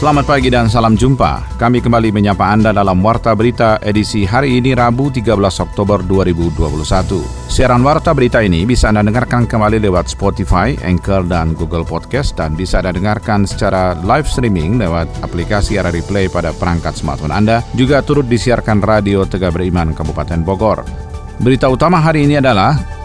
Selamat pagi dan salam jumpa. Kami kembali menyapa Anda dalam Warta Berita edisi hari ini Rabu 13 Oktober 2021. Siaran Warta Berita ini bisa Anda dengarkan kembali lewat Spotify, Anchor, dan Google Podcast dan bisa Anda dengarkan secara live streaming lewat aplikasi RRI Play pada perangkat smartphone Anda. Juga turut disiarkan Radio Tegak Beriman Kabupaten Bogor. Berita utama hari ini adalah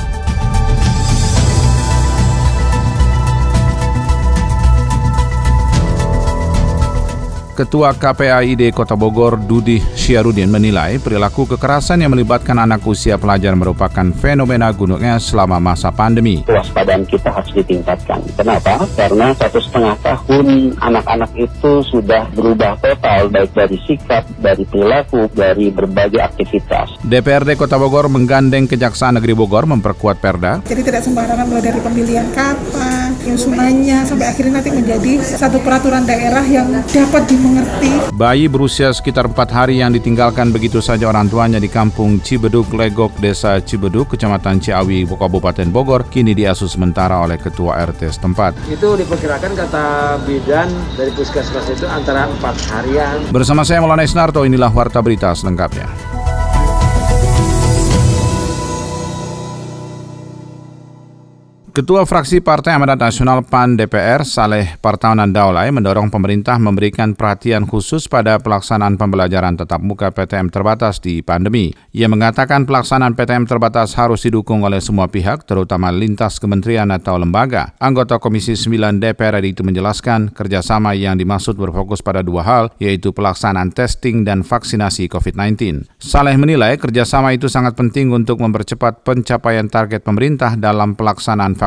Ketua KPAID Kota Bogor Dudi Syarudin menilai perilaku kekerasan yang melibatkan anak usia pelajar merupakan fenomena gunung es selama masa pandemi. Kewaspadaan kita harus ditingkatkan. Kenapa? Karena satu setengah tahun anak-anak itu sudah berubah total baik dari sikap, dari perilaku, dari berbagai aktivitas. DPRD Kota Bogor menggandeng Kejaksaan Negeri Bogor memperkuat perda. Jadi tidak sembarangan mulai dari pemilihan kapan, nyusunannya sampai akhirnya nanti menjadi satu peraturan daerah yang dapat di mengerti. Bayi berusia sekitar 4 hari yang ditinggalkan begitu saja orang tuanya di kampung Cibeduk Legok, Desa Cibeduk, Kecamatan Ciawi, Kabupaten Bogor, kini diasuh sementara oleh Ketua RT setempat. Itu diperkirakan kata bidan dari puskesmas itu antara 4 harian. Bersama saya Maulana Isnarto, inilah Warta Berita selengkapnya. Ketua Fraksi Partai Amanat Nasional PAN DPR Saleh Partawanan Daulay mendorong pemerintah memberikan perhatian khusus pada pelaksanaan pembelajaran tetap muka PTM terbatas di pandemi. Ia mengatakan pelaksanaan PTM terbatas harus didukung oleh semua pihak, terutama lintas kementerian atau lembaga. Anggota Komisi 9 DPR itu menjelaskan kerjasama yang dimaksud berfokus pada dua hal, yaitu pelaksanaan testing dan vaksinasi COVID-19. Saleh menilai kerjasama itu sangat penting untuk mempercepat pencapaian target pemerintah dalam pelaksanaan vaksinasi,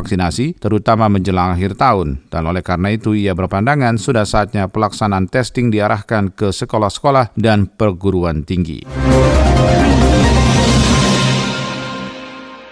terutama menjelang akhir tahun. Dan oleh karena itu ia berpandangan sudah saatnya pelaksanaan testing diarahkan ke sekolah-sekolah dan perguruan tinggi.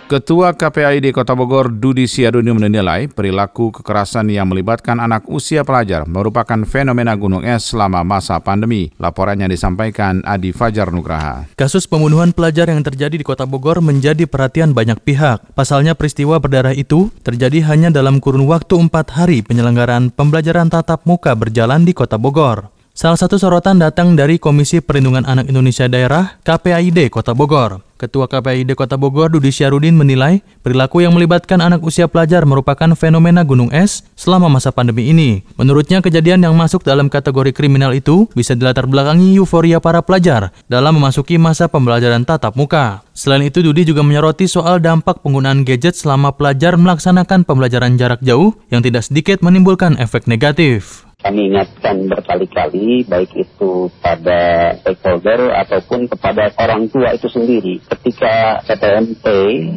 Ketua KPAID Kota Bogor Dudi Siaduni menilai perilaku kekerasan yang melibatkan anak usia pelajar merupakan fenomena gunung es selama masa pandemi. Laporannya disampaikan Adi Fajar Nugraha. Kasus pembunuhan pelajar yang terjadi di Kota Bogor menjadi perhatian banyak pihak. Pasalnya peristiwa berdarah itu terjadi hanya dalam kurun waktu empat hari penyelenggaraan pembelajaran tatap muka berjalan di Kota Bogor. Salah satu sorotan datang dari Komisi Perlindungan Anak Indonesia Daerah KPAID Kota Bogor. Ketua KPID Kota Bogor Dudi Syarudin menilai perilaku yang melibatkan anak usia pelajar merupakan fenomena gunung es selama masa pandemi ini. Menurutnya kejadian yang masuk dalam kategori kriminal itu bisa dilatar belakangi euforia para pelajar dalam memasuki masa pembelajaran tatap muka. Selain itu Dudi juga menyoroti soal dampak penggunaan gadget selama pelajar melaksanakan pembelajaran jarak jauh yang tidak sedikit menimbulkan efek negatif kami ingatkan berkali-kali baik itu pada stakeholder ataupun kepada orang tua itu sendiri. Ketika PTMT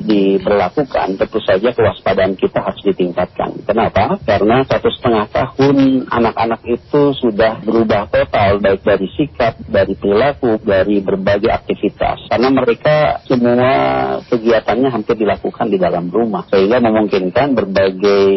diberlakukan tentu saja kewaspadaan kita harus ditingkatkan. Kenapa? karena satu setengah tahun anak-anak itu sudah berubah total baik dari sikap, dari perilaku, dari berbagai aktivitas. Karena mereka semua kegiatannya hampir dilakukan di dalam rumah. Sehingga memungkinkan berbagai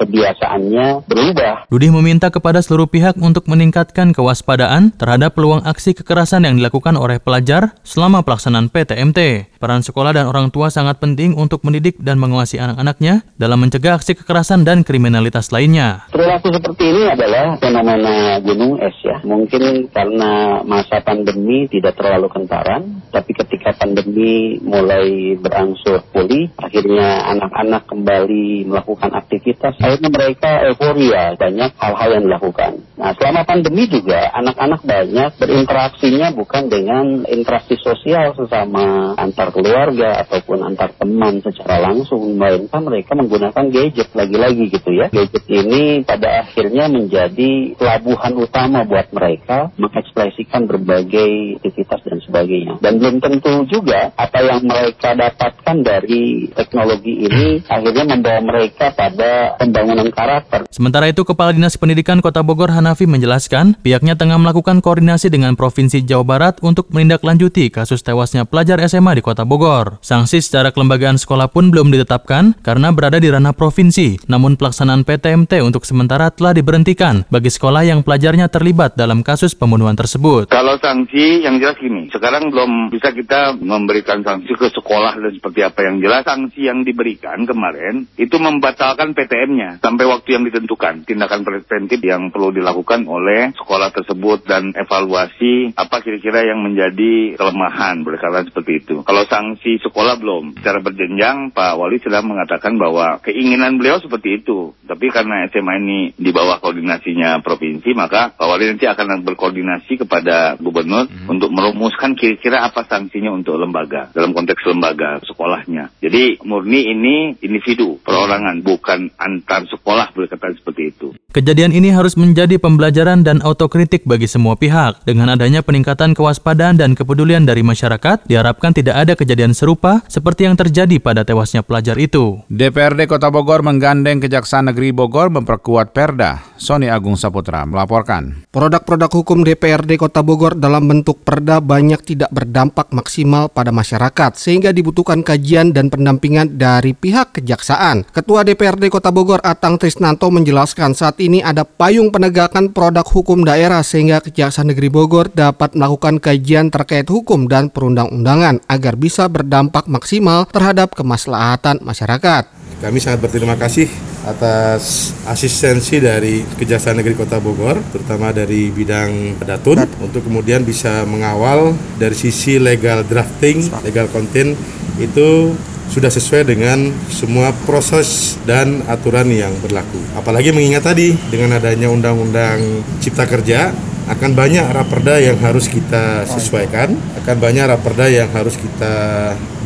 kebiasaannya berubah. Dudi meminta kepada seluruh pihak untuk meningkatkan kewaspadaan terhadap peluang aksi kekerasan yang dilakukan oleh pelajar selama pelaksanaan PTMT. Peran sekolah dan orang tua sangat penting untuk mendidik dan menguasai anak-anaknya dalam mencegah aksi kekerasan dan kriminalitas lainnya. Perilaku seperti ini adalah fenomena gunung es ya. Mungkin karena masa pandemi tidak terlalu kentaran, tapi ketika pandemi mulai berangsur pulih, akhirnya anak-anak kembali melakukan aktivitas, akhirnya mereka euforia, banyak hal-hal yang dilakukan dilakukan. Nah, selama pandemi juga anak-anak banyak berinteraksinya bukan dengan interaksi sosial sesama antar keluarga ataupun antar teman secara langsung, melainkan mereka menggunakan gadget lagi-lagi gitu ya. Gadget ini pada akhirnya menjadi pelabuhan utama buat mereka mengekspresikan berbagai aktivitas dan sebagainya. Dan belum tentu juga apa yang mereka dapatkan dari teknologi ini akhirnya membawa mereka pada pembangunan karakter. Sementara itu, Kepala Dinas Pendidikan Kota Kota Bogor Hanafi menjelaskan, pihaknya tengah melakukan koordinasi dengan Provinsi Jawa Barat untuk menindaklanjuti kasus tewasnya pelajar SMA di Kota Bogor. Sanksi secara kelembagaan sekolah pun belum ditetapkan karena berada di ranah provinsi, namun pelaksanaan PTMT untuk sementara telah diberhentikan bagi sekolah yang pelajarnya terlibat dalam kasus pembunuhan tersebut. Kalau sanksi yang jelas gini, sekarang belum bisa kita memberikan sanksi ke sekolah dan seperti apa yang jelas. Sanksi yang diberikan kemarin itu membatalkan PTM-nya sampai waktu yang ditentukan. Tindakan preventif yang perlu dilakukan oleh sekolah tersebut dan evaluasi apa kira-kira yang menjadi kelemahan berdasarkan seperti itu. Kalau sanksi sekolah belum. Secara berjenjang Pak Wali sudah mengatakan bahwa keinginan beliau seperti itu. Tapi karena SMA ini di bawah koordinasinya provinsi, maka Pak Wali nanti akan berkoordinasi kepada gubernur hmm. untuk merumuskan kira-kira apa sanksinya untuk lembaga dalam konteks lembaga sekolahnya. Jadi murni ini individu perorangan bukan antar sekolah kata seperti itu. Kejadian ini harus menjadi pembelajaran dan autokritik bagi semua pihak. Dengan adanya peningkatan kewaspadaan dan kepedulian dari masyarakat, diharapkan tidak ada kejadian serupa seperti yang terjadi pada tewasnya pelajar itu. DPRD Kota Bogor menggandeng Kejaksaan Negeri Bogor memperkuat Perda. Sony Agung Saputra melaporkan. Produk-produk hukum DPRD Kota Bogor dalam bentuk perda banyak tidak berdampak maksimal pada masyarakat sehingga dibutuhkan kajian dan pendampingan dari pihak kejaksaan. Ketua DPRD Kota Bogor Atang Trisnanto menjelaskan saat ini ada payung penegakan produk hukum daerah sehingga Kejaksaan Negeri Bogor dapat melakukan kajian terkait hukum dan perundang-undangan agar bisa berdampak maksimal terhadap kemaslahatan masyarakat. Kami sangat berterima kasih atas asistensi dari Kejaksaan Negeri Kota Bogor, terutama dari bidang datun, untuk kemudian bisa mengawal dari sisi legal drafting, legal content itu sudah sesuai dengan semua proses dan aturan yang berlaku. Apalagi mengingat tadi dengan adanya Undang-Undang Cipta Kerja akan banyak raperda yang harus kita sesuaikan, akan banyak raperda yang harus kita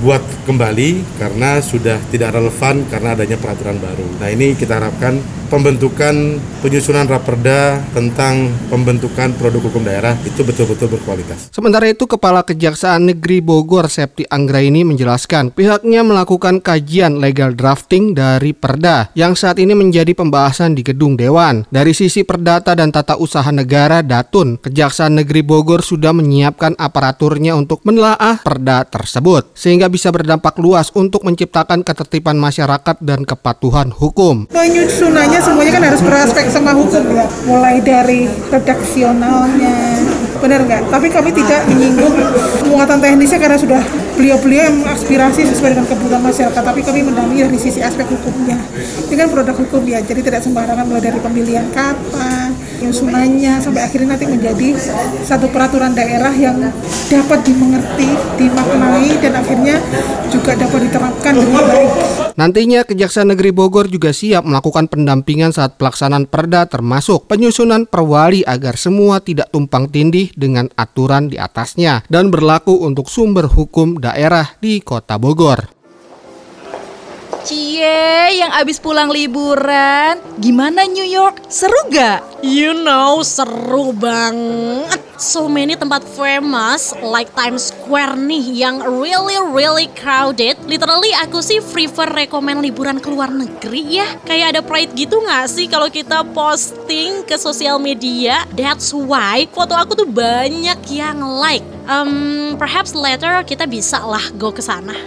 buat kembali karena sudah tidak relevan karena adanya peraturan baru. Nah ini kita harapkan pembentukan penyusunan raperda tentang pembentukan produk hukum daerah itu betul-betul berkualitas. Sementara itu Kepala Kejaksaan Negeri Bogor Septi Anggraini menjelaskan pihaknya melakukan kajian legal drafting dari perda yang saat ini menjadi pembahasan di gedung Dewan. Dari sisi perdata dan tata usaha negara Datun, Kejaksaan Negeri Bogor sudah menyiapkan aparaturnya untuk menelaah perda tersebut sehingga bisa berdampak luas untuk menciptakan ketertiban masyarakat dan kepatuhan hukum. Penyusunannya semuanya kan harus beraspek sama hukum ya mulai dari redaksionalnya benar nggak? Tapi kami tidak menyinggung muatan teknisnya karena sudah beliau-beliau yang aspirasi sesuai dengan kebutuhan masyarakat. Tapi kami mendampingi dari sisi aspek hukumnya. Ini kan produk hukum ya, jadi tidak sembarangan mulai dari pemilihan kata, nyusunannya sampai akhirnya nanti menjadi satu peraturan daerah yang dapat dimengerti, dimaknai dan akhirnya juga dapat diterapkan dengan baik. Nantinya Kejaksaan Negeri Bogor juga siap melakukan pendampingan saat pelaksanaan perda termasuk penyusunan perwali agar semua tidak tumpang tindih dengan aturan di atasnya dan berlaku untuk sumber hukum daerah di Kota Bogor. Cie, yang abis pulang liburan, gimana New York? Seru gak? You know, seru banget. So many tempat famous like Times Square nih yang really really crowded. Literally aku sih prefer rekomend liburan ke luar negeri ya. Kayak ada pride gitu gak sih kalau kita posting ke sosial media? That's why foto aku tuh banyak yang like. Um, perhaps later kita bisa lah go ke sana.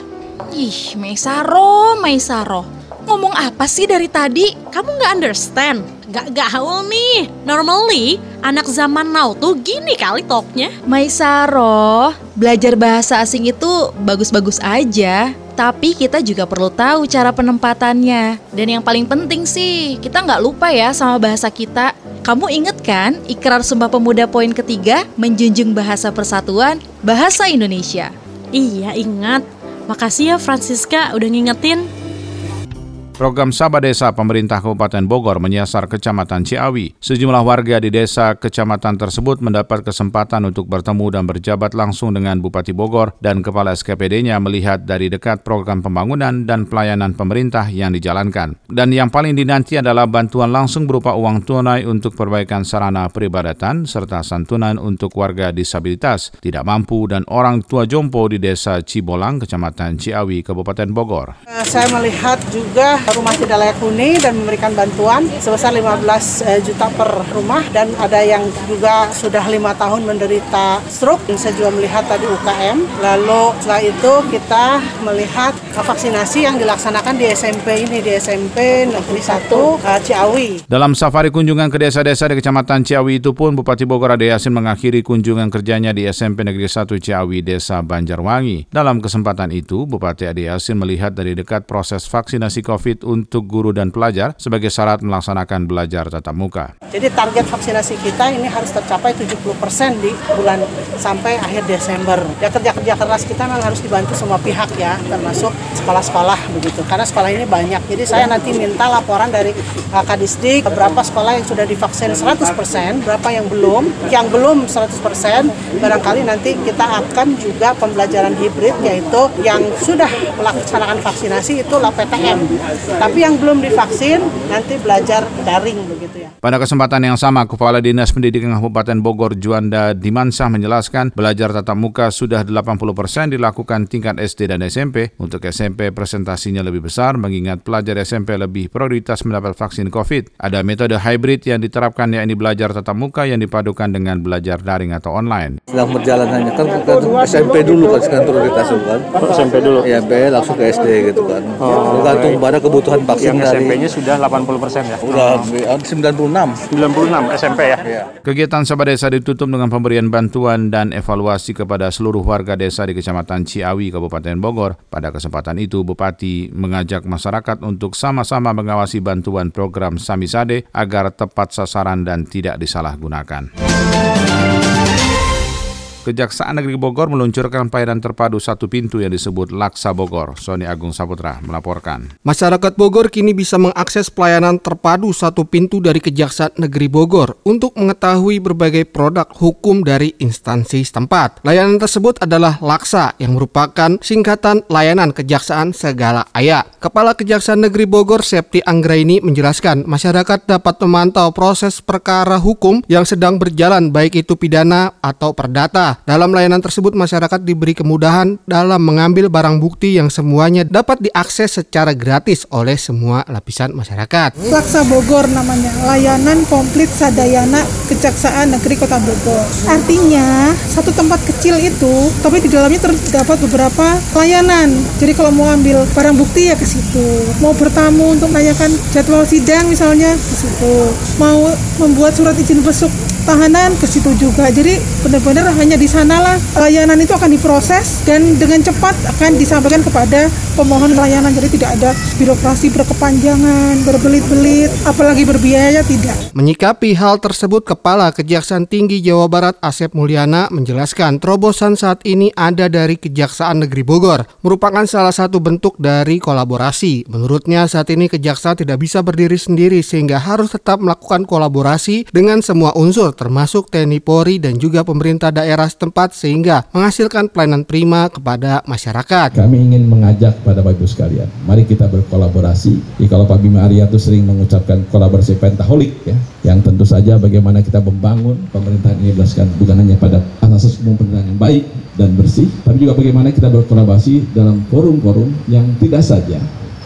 Ih, Maisaro, Maisaro. Ngomong apa sih dari tadi? Kamu nggak understand? Gak gaul nih. Normally, anak zaman now tuh gini kali talknya. Maisaro, belajar bahasa asing itu bagus-bagus aja. Tapi kita juga perlu tahu cara penempatannya. Dan yang paling penting sih, kita nggak lupa ya sama bahasa kita. Kamu inget kan ikrar Sumpah Pemuda poin ketiga menjunjung bahasa persatuan, bahasa Indonesia? Iya ingat. Makasih ya Francisca udah ngingetin. Program Sabah Desa pemerintah Kabupaten Bogor menyasar Kecamatan Ciawi. Sejumlah warga di desa kecamatan tersebut mendapat kesempatan untuk bertemu dan berjabat langsung dengan Bupati Bogor dan Kepala SKPD-nya melihat dari dekat program pembangunan dan pelayanan pemerintah yang dijalankan. Dan yang paling dinanti adalah bantuan langsung berupa uang tunai untuk perbaikan sarana peribadatan serta santunan untuk warga disabilitas, tidak mampu dan orang tua jompo di desa Cibolang, Kecamatan Ciawi, Kabupaten Bogor. Saya melihat juga rumah tidak layak huni dan memberikan bantuan sebesar 15 eh, juta per rumah dan ada yang juga sudah lima tahun menderita stroke. Saya juga melihat tadi UKM. Lalu setelah itu kita melihat vaksinasi yang dilaksanakan di SMP ini di SMP Negeri 1 uh, Ciawi. Dalam safari kunjungan ke desa-desa di Kecamatan Ciawi itu pun Bupati Bogor Ade Yasin mengakhiri kunjungan kerjanya di SMP Negeri 1 Ciawi Desa Banjarwangi. Dalam kesempatan itu, Bupati Ade Yasin melihat dari dekat proses vaksinasi COVID untuk guru dan pelajar sebagai syarat melaksanakan belajar tatap muka. Jadi target vaksinasi kita ini harus tercapai 70% di bulan sampai akhir Desember. Ya kerja-kerja keras kita memang harus dibantu semua pihak ya, termasuk sekolah-sekolah begitu. Karena sekolah ini banyak. Jadi saya nanti minta laporan dari uh, Kadisdik berapa sekolah yang sudah divaksin 100%, berapa yang belum. Yang belum 100%, barangkali nanti kita akan juga pembelajaran hibrid yaitu yang sudah melaksanakan vaksinasi itu PTM. Tapi yang belum divaksin nanti belajar daring begitu ya. Pada kesempatan yang sama, Kepala Dinas Pendidikan Kabupaten Bogor Juanda Dimansah menjelaskan belajar tatap muka sudah 80 persen dilakukan tingkat SD dan SMP. Untuk SMP presentasinya lebih besar mengingat pelajar SMP lebih prioritas mendapat vaksin COVID. Ada metode hybrid yang diterapkan yakni belajar tatap muka yang dipadukan dengan belajar daring atau online. Sedang berjalan hanya kan, kan SMP dulu kan sekarang prioritas kan. SMP dulu. Ya, B langsung ke SD gitu kan. Oh, Tergantung pada kebutuhan vaksin Yang dari SMP-nya sudah 80 persen ya? udah 96. 96 SMP ya? Iya. Kegiatan Sahabat Desa ditutup dengan pemberian bantuan dan evaluasi kepada seluruh warga desa di Kecamatan Ciawi, Kabupaten Bogor. Pada kesempatan itu, Bupati mengajak masyarakat untuk sama-sama mengawasi bantuan program Samisade agar tepat sasaran dan tidak disalahgunakan. Kejaksaan Negeri Bogor meluncurkan pelayanan terpadu satu pintu yang disebut Laksa Bogor. Sony Agung Saputra melaporkan. Masyarakat Bogor kini bisa mengakses pelayanan terpadu satu pintu dari Kejaksaan Negeri Bogor untuk mengetahui berbagai produk hukum dari instansi setempat. Layanan tersebut adalah Laksa yang merupakan singkatan layanan Kejaksaan Segala Aya. Kepala Kejaksaan Negeri Bogor Septi Anggraini menjelaskan masyarakat dapat memantau proses perkara hukum yang sedang berjalan baik itu pidana atau perdata. Dalam layanan tersebut masyarakat diberi kemudahan dalam mengambil barang bukti yang semuanya dapat diakses secara gratis oleh semua lapisan masyarakat. Laksa Bogor namanya, layanan komplit sadayana Kejaksaan Negeri Kota Bogor. Artinya, satu tempat kecil itu, tapi di dalamnya terdapat beberapa layanan. Jadi kalau mau ambil barang bukti ya ke situ. Mau bertamu untuk menanyakan jadwal sidang misalnya ke situ. Mau membuat surat izin besuk tahanan ke situ juga. Jadi benar-benar hanya di sanalah layanan itu akan diproses dan dengan cepat akan disampaikan kepada pemohon layanan. Jadi tidak ada birokrasi berkepanjangan, berbelit-belit, apalagi berbiaya tidak. Menyikapi hal tersebut, Kepala Kejaksaan Tinggi Jawa Barat Asep Mulyana menjelaskan terobosan saat ini ada dari Kejaksaan Negeri Bogor, merupakan salah satu bentuk dari kolaborasi. Menurutnya saat ini Kejaksaan tidak bisa berdiri sendiri sehingga harus tetap melakukan kolaborasi dengan semua unsur termasuk TNI Polri dan juga pemerintah daerah setempat sehingga menghasilkan pelayanan prima kepada masyarakat. Kami ingin mengajak pada Bapak Ibu sekalian, mari kita berkolaborasi. Jadi kalau Pak Bima Arya itu sering mengucapkan kolaborasi pentaholik ya, yang tentu saja bagaimana kita membangun pemerintahan ini berdasarkan bukan hanya pada asas umum pemerintahan yang baik dan bersih, tapi juga bagaimana kita berkolaborasi dalam forum-forum yang tidak saja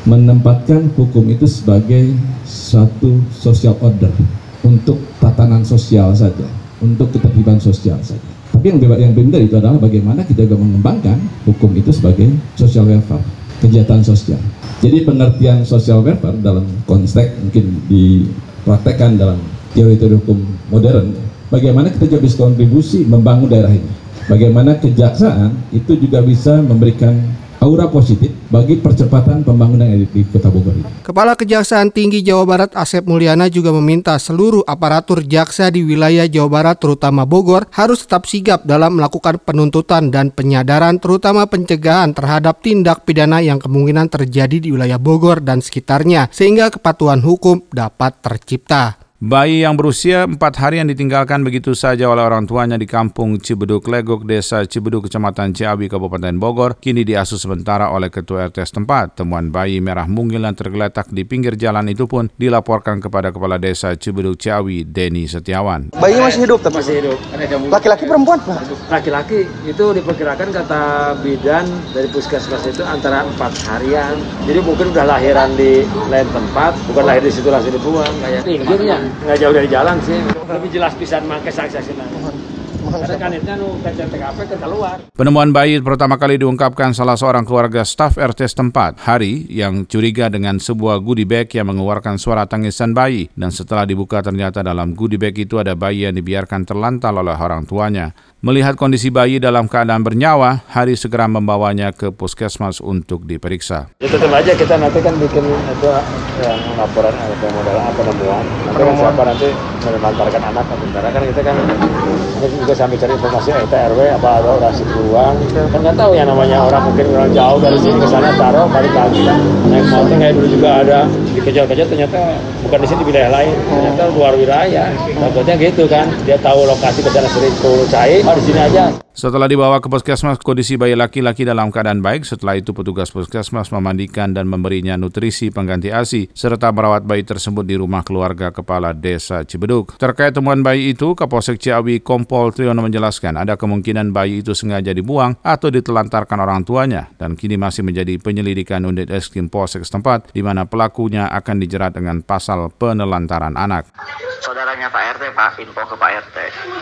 menempatkan hukum itu sebagai satu social order untuk tatanan sosial saja, untuk ketertiban sosial saja. Tapi yang yang benar itu adalah bagaimana kita juga mengembangkan hukum itu sebagai social welfare, kejahatan sosial. Jadi pengertian social welfare dalam konteks mungkin dipraktekkan dalam teori-teori hukum modern, bagaimana kita juga bisa kontribusi membangun daerah ini. Bagaimana kejaksaan itu juga bisa memberikan aura positif bagi percepatan pembangunan di Kota Bogor. Kepala Kejaksaan Tinggi Jawa Barat Asep Mulyana juga meminta seluruh aparatur jaksa di wilayah Jawa Barat terutama Bogor harus tetap sigap dalam melakukan penuntutan dan penyadaran terutama pencegahan terhadap tindak pidana yang kemungkinan terjadi di wilayah Bogor dan sekitarnya sehingga kepatuhan hukum dapat tercipta. Bayi yang berusia empat hari yang ditinggalkan begitu saja oleh orang tuanya di kampung Cibeduk Legok, Desa Cibeduk, Kecamatan Ciawi, Kabupaten Bogor, kini diasuh sementara oleh Ketua RT setempat. Temuan bayi merah mungil yang tergeletak di pinggir jalan itu pun dilaporkan kepada Kepala Desa Cibeduk Ciawi, Denny Setiawan. Bayi masih hidup? Tapi masih hidup. Laki-laki perempuan? Laki-laki itu diperkirakan kata bidan dari puskesmas itu antara empat harian. Jadi mungkin udah lahiran di lain tempat, bukan lahir di situ langsung dibuang kayak pinggirnya nggak jauh dari jalan sih. Lebih jelas bisa pakai saksi-saksi Penemuan bayi pertama kali diungkapkan salah seorang keluarga staf RT setempat, Hari, yang curiga dengan sebuah goodie bag yang mengeluarkan suara tangisan bayi. Dan setelah dibuka ternyata dalam goodie bag itu ada bayi yang dibiarkan terlantar oleh orang tuanya. Melihat kondisi bayi dalam keadaan bernyawa, Hari segera membawanya ke puskesmas untuk diperiksa. Ya tetap aja kita nanti kan bikin itu yang laporan atau modal apa penemuan. Nanti kan siapa nanti menelantarkan anak karena kan kita kan juga sampai cari informasi RT RW apa ada orang situ uang kan nggak tahu ya namanya orang mungkin orang jauh dari sini ke sana taruh balik lagi. Naik motor kayak dulu juga ada. Dikejar-kejar ternyata bukan di sini di wilayah lain. Ternyata luar wilayah. Takutnya gitu kan. Dia tahu lokasi ke sana sering turun cair oh, di sini aja setelah dibawa ke puskesmas, kondisi bayi laki-laki dalam keadaan baik. Setelah itu petugas puskesmas memandikan dan memberinya nutrisi pengganti ASI, serta merawat bayi tersebut di rumah keluarga kepala desa Cibeduk. Terkait temuan bayi itu, Kapolsek Ciawi Kompol Triono menjelaskan ada kemungkinan bayi itu sengaja dibuang atau ditelantarkan orang tuanya, dan kini masih menjadi penyelidikan unit eskrim Polsek setempat, di mana pelakunya akan dijerat dengan pasal penelantaran anak. Saudaranya Pak RT, Pak, info ke Pak RT.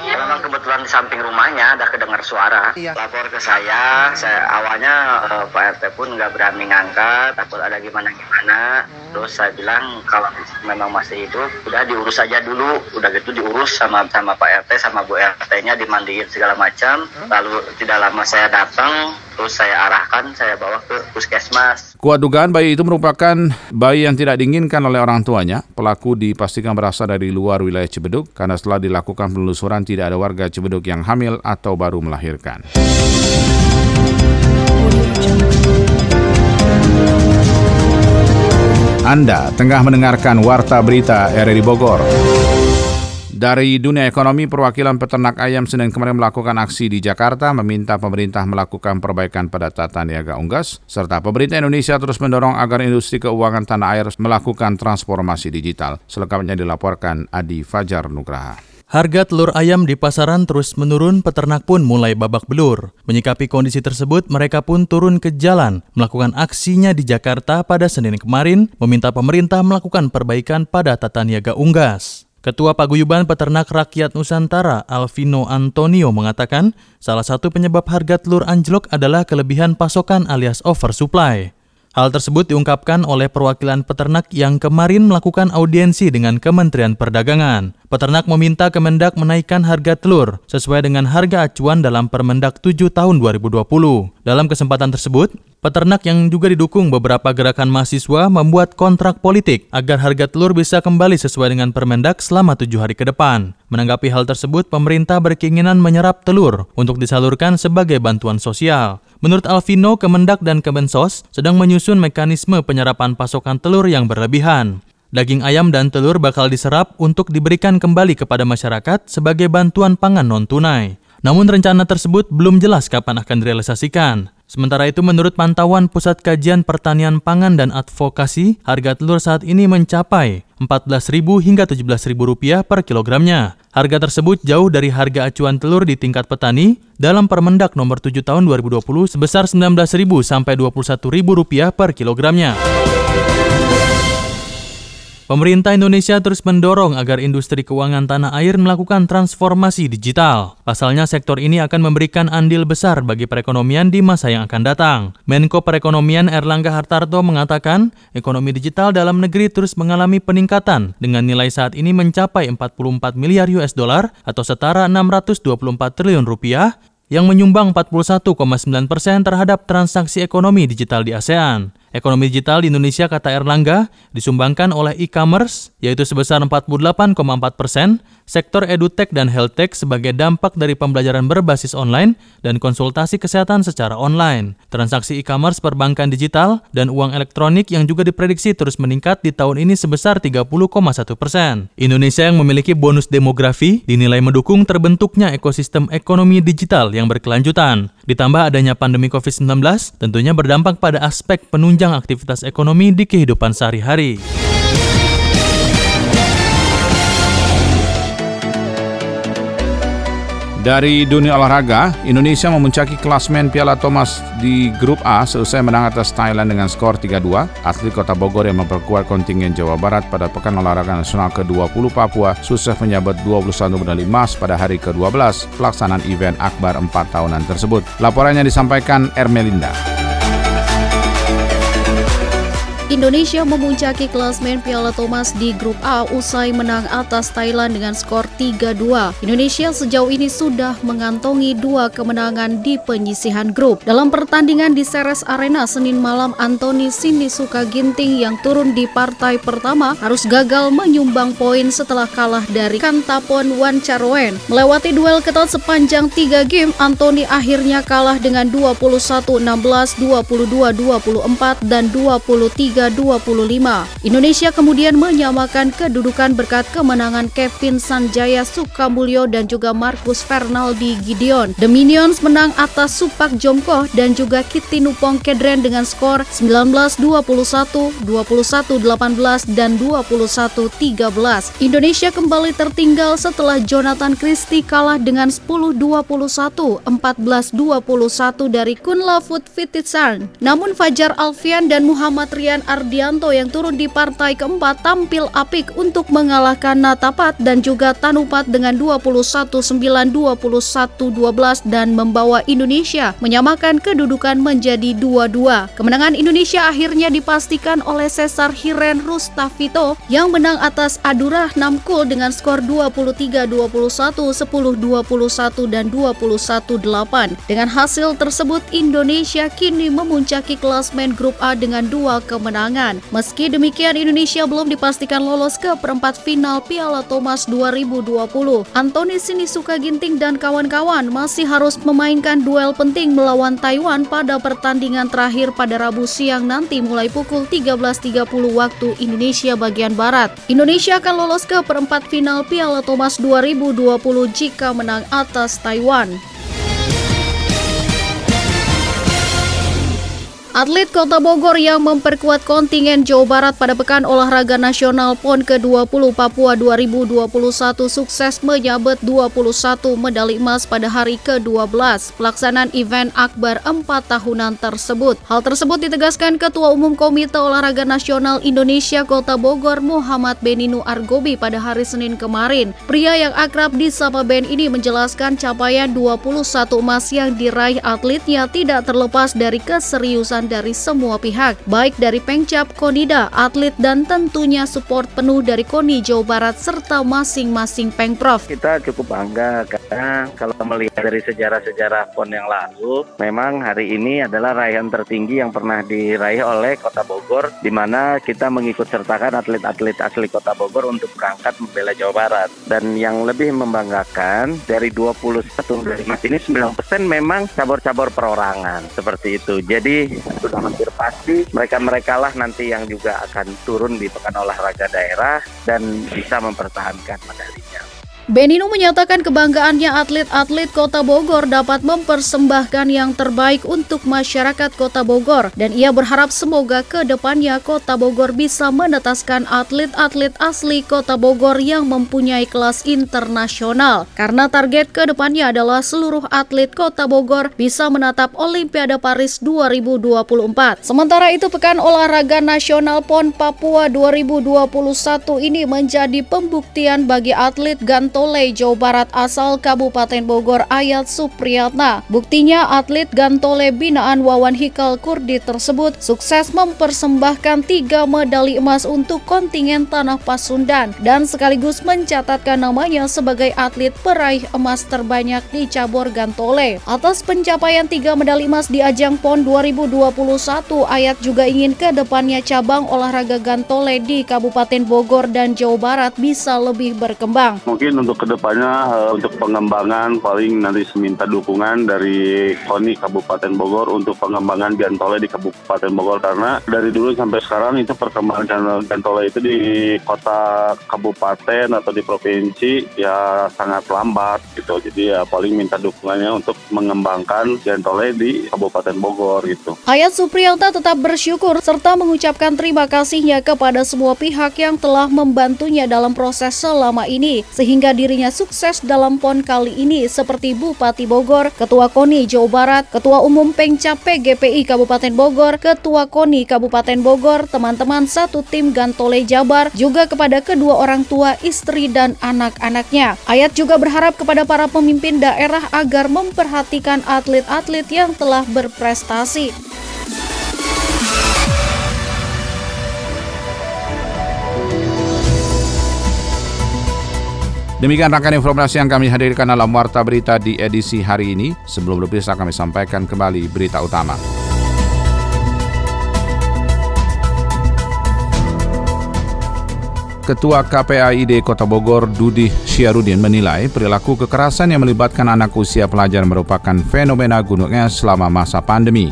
Ya, memang kebetulan di samping rumahnya ada kedengar suara iya. lapor ke saya saya awalnya uh, Pak RT pun nggak berani ngangkat takut ada gimana gimana hmm. terus saya bilang kalau memang masih hidup udah diurus aja dulu udah gitu diurus sama sama Pak RT sama Bu RT-nya dimandiin segala macam hmm. lalu tidak lama saya datang terus saya arahkan saya bawa ke puskesmas kuat dugaan bayi itu merupakan bayi yang tidak diinginkan oleh orang tuanya pelaku dipastikan berasal dari luar wilayah Cibeduk karena setelah dilakukan penelusuran tidak ada warga Cibeduk yang hamil atau baru melahirkan. Anda tengah mendengarkan Warta Berita RRI Bogor. Dari dunia ekonomi, perwakilan peternak ayam Senin kemarin melakukan aksi di Jakarta meminta pemerintah melakukan perbaikan pada tata niaga unggas, serta pemerintah Indonesia terus mendorong agar industri keuangan tanah air melakukan transformasi digital. Selengkapnya dilaporkan Adi Fajar Nugraha. Harga telur ayam di pasaran terus menurun, peternak pun mulai babak belur. Menyikapi kondisi tersebut, mereka pun turun ke jalan, melakukan aksinya di Jakarta pada Senin kemarin, meminta pemerintah melakukan perbaikan pada tata niaga unggas. Ketua Paguyuban Peternak Rakyat Nusantara, Alvino Antonio, mengatakan salah satu penyebab harga telur anjlok adalah kelebihan pasokan alias oversupply. Hal tersebut diungkapkan oleh perwakilan peternak yang kemarin melakukan audiensi dengan Kementerian Perdagangan. Peternak meminta Kemendak menaikkan harga telur sesuai dengan harga acuan dalam Permendak 7 tahun 2020. Dalam kesempatan tersebut, peternak yang juga didukung beberapa gerakan mahasiswa membuat kontrak politik agar harga telur bisa kembali sesuai dengan Permendak selama tujuh hari ke depan. Menanggapi hal tersebut, pemerintah berkeinginan menyerap telur untuk disalurkan sebagai bantuan sosial. Menurut Alvino, Kemendak dan Kemensos sedang menyusun mekanisme penyerapan pasokan telur yang berlebihan. Daging ayam dan telur bakal diserap untuk diberikan kembali kepada masyarakat sebagai bantuan pangan non-tunai. Namun rencana tersebut belum jelas kapan akan direalisasikan. Sementara itu menurut pantauan Pusat Kajian Pertanian Pangan dan Advokasi, harga telur saat ini mencapai Rp14.000 hingga Rp17.000 per kilogramnya. Harga tersebut jauh dari harga acuan telur di tingkat petani dalam Permendak nomor 7 tahun 2020 sebesar Rp19.000 sampai Rp21.000 per kilogramnya. Pemerintah Indonesia terus mendorong agar industri keuangan tanah air melakukan transformasi digital. Pasalnya sektor ini akan memberikan andil besar bagi perekonomian di masa yang akan datang. Menko Perekonomian Erlangga Hartarto mengatakan, ekonomi digital dalam negeri terus mengalami peningkatan dengan nilai saat ini mencapai 44 miliar US dollar atau setara 624 triliun rupiah yang menyumbang 41,9 persen terhadap transaksi ekonomi digital di ASEAN. Ekonomi digital di Indonesia, kata Erlangga, disumbangkan oleh e-commerce, yaitu sebesar 48,4 persen, sektor edutech dan healthtech sebagai dampak dari pembelajaran berbasis online dan konsultasi kesehatan secara online. Transaksi e-commerce perbankan digital dan uang elektronik yang juga diprediksi terus meningkat di tahun ini sebesar 30,1 persen. Indonesia yang memiliki bonus demografi dinilai mendukung terbentuknya ekosistem ekonomi digital yang berkelanjutan. Ditambah adanya pandemi COVID-19, tentunya berdampak pada aspek penunjang aktivitas ekonomi di kehidupan sehari-hari. Dari dunia olahraga, Indonesia memuncaki klasmen Piala Thomas di Grup A selesai menang atas Thailand dengan skor 3-2. Atlet Kota Bogor yang memperkuat kontingen Jawa Barat pada Pekan Olahraga Nasional ke-20 Papua sukses menyabet 21 medali emas pada hari ke-12 pelaksanaan event akbar 4 tahunan tersebut. Laporannya disampaikan Ermelinda. Indonesia memuncaki klasmen Piala Thomas di Grup A usai menang atas Thailand dengan skor 3-2. Indonesia sejauh ini sudah mengantongi dua kemenangan di penyisihan grup. Dalam pertandingan di Ceres Arena Senin malam, Anthony Sinisuka Ginting yang turun di partai pertama harus gagal menyumbang poin setelah kalah dari Kantapon Wancarwen. Melewati duel ketat sepanjang 3 game, Anthony akhirnya kalah dengan 21-16, 22-24, dan 23 25. Indonesia kemudian menyamakan kedudukan berkat kemenangan Kevin Sanjaya Sukamulyo dan juga Marcus Fernaldi Gideon. The Minions menang atas Supak Jomko dan juga Kitty Nupong Kedren dengan skor 19-21, 21-18, dan 21-13. Indonesia kembali tertinggal setelah Jonathan Christie kalah dengan 10-21, 14-21 dari Kunlafut Fititsan. Namun Fajar Alfian dan Muhammad Rian Ardianto yang turun di partai keempat tampil apik untuk mengalahkan Natapat dan juga Tanupat dengan 21-9, 21-12 dan membawa Indonesia menyamakan kedudukan menjadi 2-2. Kemenangan Indonesia akhirnya dipastikan oleh Cesar Hiren Rustavito yang menang atas Adurah Namkul dengan skor 23-21, 10-21 dan 21-8. Dengan hasil tersebut Indonesia kini memuncaki klasmen grup A dengan dua kemenangan kemenangan. Meski demikian, Indonesia belum dipastikan lolos ke perempat final Piala Thomas 2020. Anthony Sinisuka Ginting dan kawan-kawan masih harus memainkan duel penting melawan Taiwan pada pertandingan terakhir pada Rabu siang nanti mulai pukul 13.30 waktu Indonesia bagian Barat. Indonesia akan lolos ke perempat final Piala Thomas 2020 jika menang atas Taiwan. Atlet Kota Bogor yang memperkuat kontingen Jawa Barat pada Pekan Olahraga Nasional PON ke-20 Papua 2021 sukses menyabet 21 medali emas pada hari ke-12 pelaksanaan event Akbar 4 tahunan tersebut. Hal tersebut ditegaskan Ketua Umum Komite Olahraga Nasional Indonesia Kota Bogor Muhammad Beninu Argobi pada hari Senin kemarin. Pria yang akrab di Sapa Ben ini menjelaskan capaian 21 emas yang diraih atletnya tidak terlepas dari keseriusan dari semua pihak, baik dari Pengcap, Konida, atlet dan tentunya support penuh dari KONI Jawa Barat serta masing-masing Pengprov. Kita cukup bangga karena kalau melihat dari sejarah-sejarah PON yang lalu, memang hari ini adalah raihan tertinggi yang pernah diraih oleh Kota Bogor, di mana kita mengikut sertakan atlet-atlet asli Kota Bogor untuk berangkat membela Jawa Barat. Dan yang lebih membanggakan, dari 21 dari ini 9% memang cabur-cabur perorangan, seperti itu. Jadi sudah hampir pasti mereka-mereka lah nanti yang juga akan turun di pekan olahraga daerah dan bisa mempertahankan medalinya. Benino menyatakan kebanggaannya atlet-atlet Kota Bogor dapat mempersembahkan yang terbaik untuk masyarakat Kota Bogor dan ia berharap semoga ke depannya Kota Bogor bisa menetaskan atlet-atlet asli Kota Bogor yang mempunyai kelas internasional karena target ke depannya adalah seluruh atlet Kota Bogor bisa menatap Olimpiade Paris 2024. Sementara itu Pekan Olahraga Nasional PON Papua 2021 ini menjadi pembuktian bagi atlet Ganto Gantole, Jawa Barat asal Kabupaten Bogor Ayat Supriyatna. Buktinya atlet Gantole binaan Wawan Hikal Kurdi tersebut sukses mempersembahkan tiga medali emas untuk kontingen Tanah Pasundan dan sekaligus mencatatkan namanya sebagai atlet peraih emas terbanyak di cabur Gantole. Atas pencapaian tiga medali emas di ajang PON 2021, Ayat juga ingin ke depannya cabang olahraga Gantole di Kabupaten Bogor dan Jawa Barat bisa lebih berkembang. Mungkin untuk ke depannya uh, untuk pengembangan paling nanti seminta dukungan dari KONI Kabupaten Bogor untuk pengembangan Gantole di Kabupaten Bogor karena dari dulu sampai sekarang itu perkembangan Gantole itu di kota kabupaten atau di provinsi ya sangat lambat gitu. Jadi ya paling minta dukungannya untuk mengembangkan Gantole di Kabupaten Bogor gitu. Ayat Supriyanta tetap bersyukur serta mengucapkan terima kasihnya kepada semua pihak yang telah membantunya dalam proses selama ini sehingga dirinya sukses dalam PON kali ini seperti Bupati Bogor, Ketua KONI Jawa Barat, Ketua Umum Pengcap PGPI Kabupaten Bogor, Ketua KONI Kabupaten Bogor, teman-teman satu tim Gantole Jabar, juga kepada kedua orang tua, istri dan anak-anaknya. Ayat juga berharap kepada para pemimpin daerah agar memperhatikan atlet-atlet yang telah berprestasi. Demikian rangkaian informasi yang kami hadirkan dalam Warta Berita di edisi hari ini. Sebelum berpisah kami sampaikan kembali berita utama. Ketua KPAID Kota Bogor Dudi Syiarudin menilai perilaku kekerasan yang melibatkan anak usia pelajar merupakan fenomena gunung es selama masa pandemi.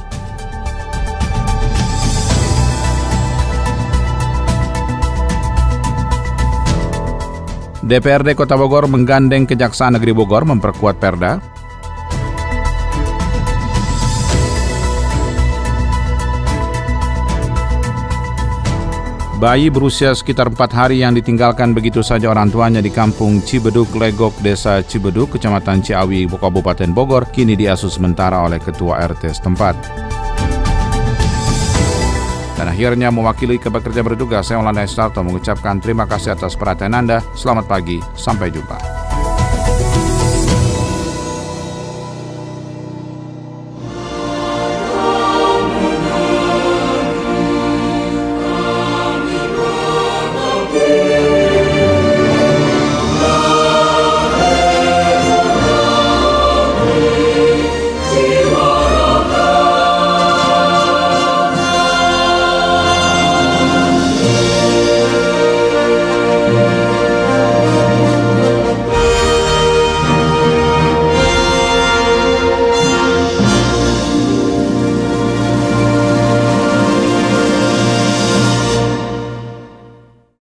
DPRD Kota Bogor menggandeng Kejaksaan Negeri Bogor memperkuat Perda. Bayi berusia sekitar 4 hari yang ditinggalkan begitu saja orang tuanya di kampung Cibeduk, Legok, Desa Cibeduk, Kecamatan Ciawi, Kabupaten Bogor, kini diasuh sementara oleh Ketua RT setempat. Akhirnya mewakili kebekerja bertugas, saya Olanda Estarto mengucapkan terima kasih atas perhatian Anda. Selamat pagi, sampai jumpa.